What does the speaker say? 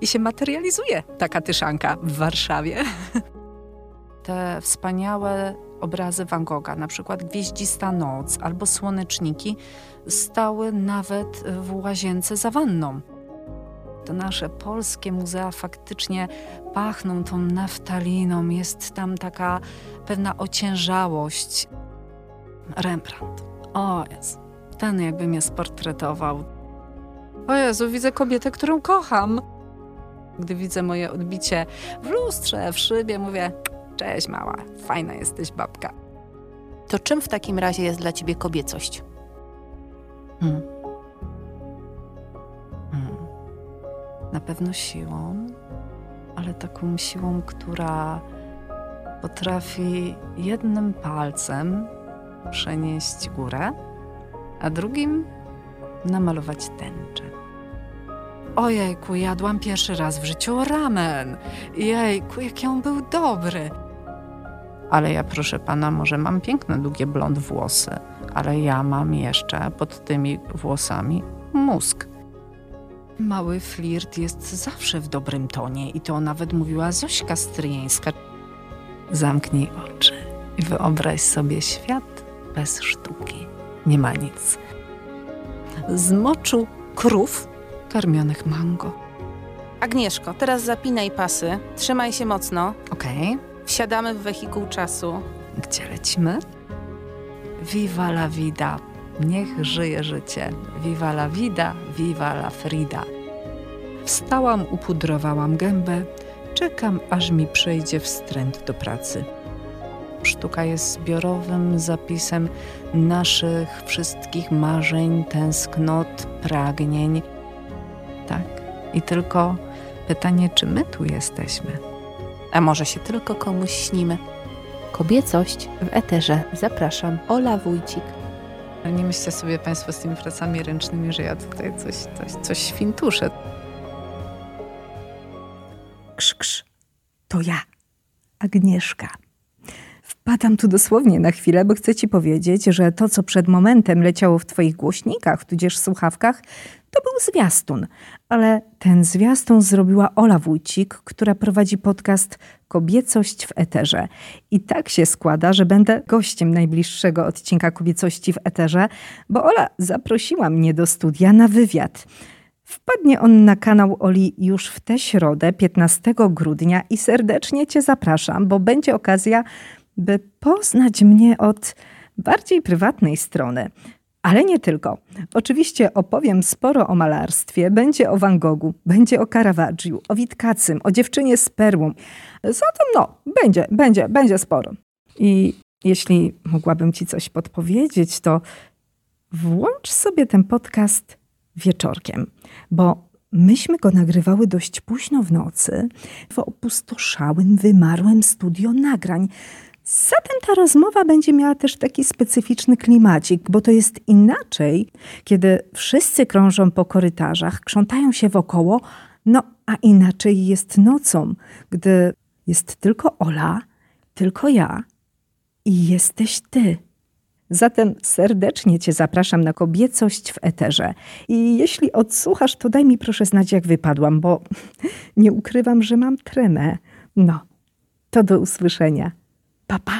i się materializuje ta katyszanka w Warszawie. Te wspaniałe obrazy Van Gogha, na przykład Gwieździsta Noc albo Słoneczniki, stały nawet w łazience za wanną. Te nasze polskie muzea faktycznie pachną tą naftaliną, jest tam taka pewna ociężałość. Rembrandt. O Jezu, ten jakby mnie sportretował. O Jezu, widzę kobietę, którą kocham. Gdy widzę moje odbicie w lustrze, w szybie, mówię cześć mała, fajna jesteś babka. To czym w takim razie jest dla ciebie kobiecość? Hmm. Hmm. Na pewno siłą, ale taką siłą, która potrafi jednym palcem przenieść górę, a drugim namalować tęczę. Ojejku, jadłam pierwszy raz w życiu ramen. Jejku, jaki on był dobry. Ale ja, proszę pana, może mam piękne, długie blond włosy, ale ja mam jeszcze pod tymi włosami mózg. Mały flirt jest zawsze w dobrym tonie i to nawet mówiła Zośka Stryjeńska. Zamknij oczy i wyobraź sobie świat bez sztuki. Nie ma nic. Z moczu krów karmionych mango. Agnieszko, teraz zapinaj pasy, trzymaj się mocno. Okej, Wsiadamy w wehikuł czasu. gdzie lecimy? Viva la vida. Niech żyje życie. Viva la vida, viva la Frida. Wstałam, upudrowałam gębę. Czekam, aż mi przejdzie wstręt do pracy. Sztuka jest zbiorowym zapisem naszych wszystkich marzeń, tęsknot, pragnień. Tak. I tylko pytanie, czy my tu jesteśmy? A może się tylko komuś śnimy? Kobiecość w eterze. Zapraszam, Ola Wójcik. Ale nie myślcie sobie Państwo z tymi pracami ręcznymi, że ja tutaj coś, coś, coś świntuszę. Krz, krz. To ja, Agnieszka. Wpadam tu dosłownie na chwilę, bo chcę ci powiedzieć, że to, co przed momentem leciało w twoich głośnikach, tudzież słuchawkach, to był zwiastun. Ale ten zwiastun zrobiła Ola Wójcik, która prowadzi podcast Kobiecość w Eterze. I tak się składa, że będę gościem najbliższego odcinka Kobiecości w Eterze, bo Ola zaprosiła mnie do studia na wywiad. Wpadnie on na kanał Oli już w tę środę, 15 grudnia i serdecznie Cię zapraszam, bo będzie okazja, by poznać mnie od bardziej prywatnej strony. Ale nie tylko. Oczywiście opowiem sporo o malarstwie, będzie o Van Goghu, będzie o Caravaggiu, o Witkacym, o dziewczynie z perłą. Zatem no, będzie, będzie, będzie sporo. I jeśli mogłabym Ci coś podpowiedzieć, to włącz sobie ten podcast wieczorkiem, bo myśmy go nagrywały dość późno w nocy w opustoszałym, wymarłym studio nagrań. Zatem ta rozmowa będzie miała też taki specyficzny klimacik, bo to jest inaczej, kiedy wszyscy krążą po korytarzach, krzątają się wokoło, no a inaczej jest nocą, gdy jest tylko Ola, tylko ja i jesteś ty. Zatem serdecznie Cię zapraszam na kobiecość w eterze. I jeśli odsłuchasz, to daj mi proszę znać, jak wypadłam, bo nie ukrywam, że mam tremę. No, to do usłyszenia. Baba.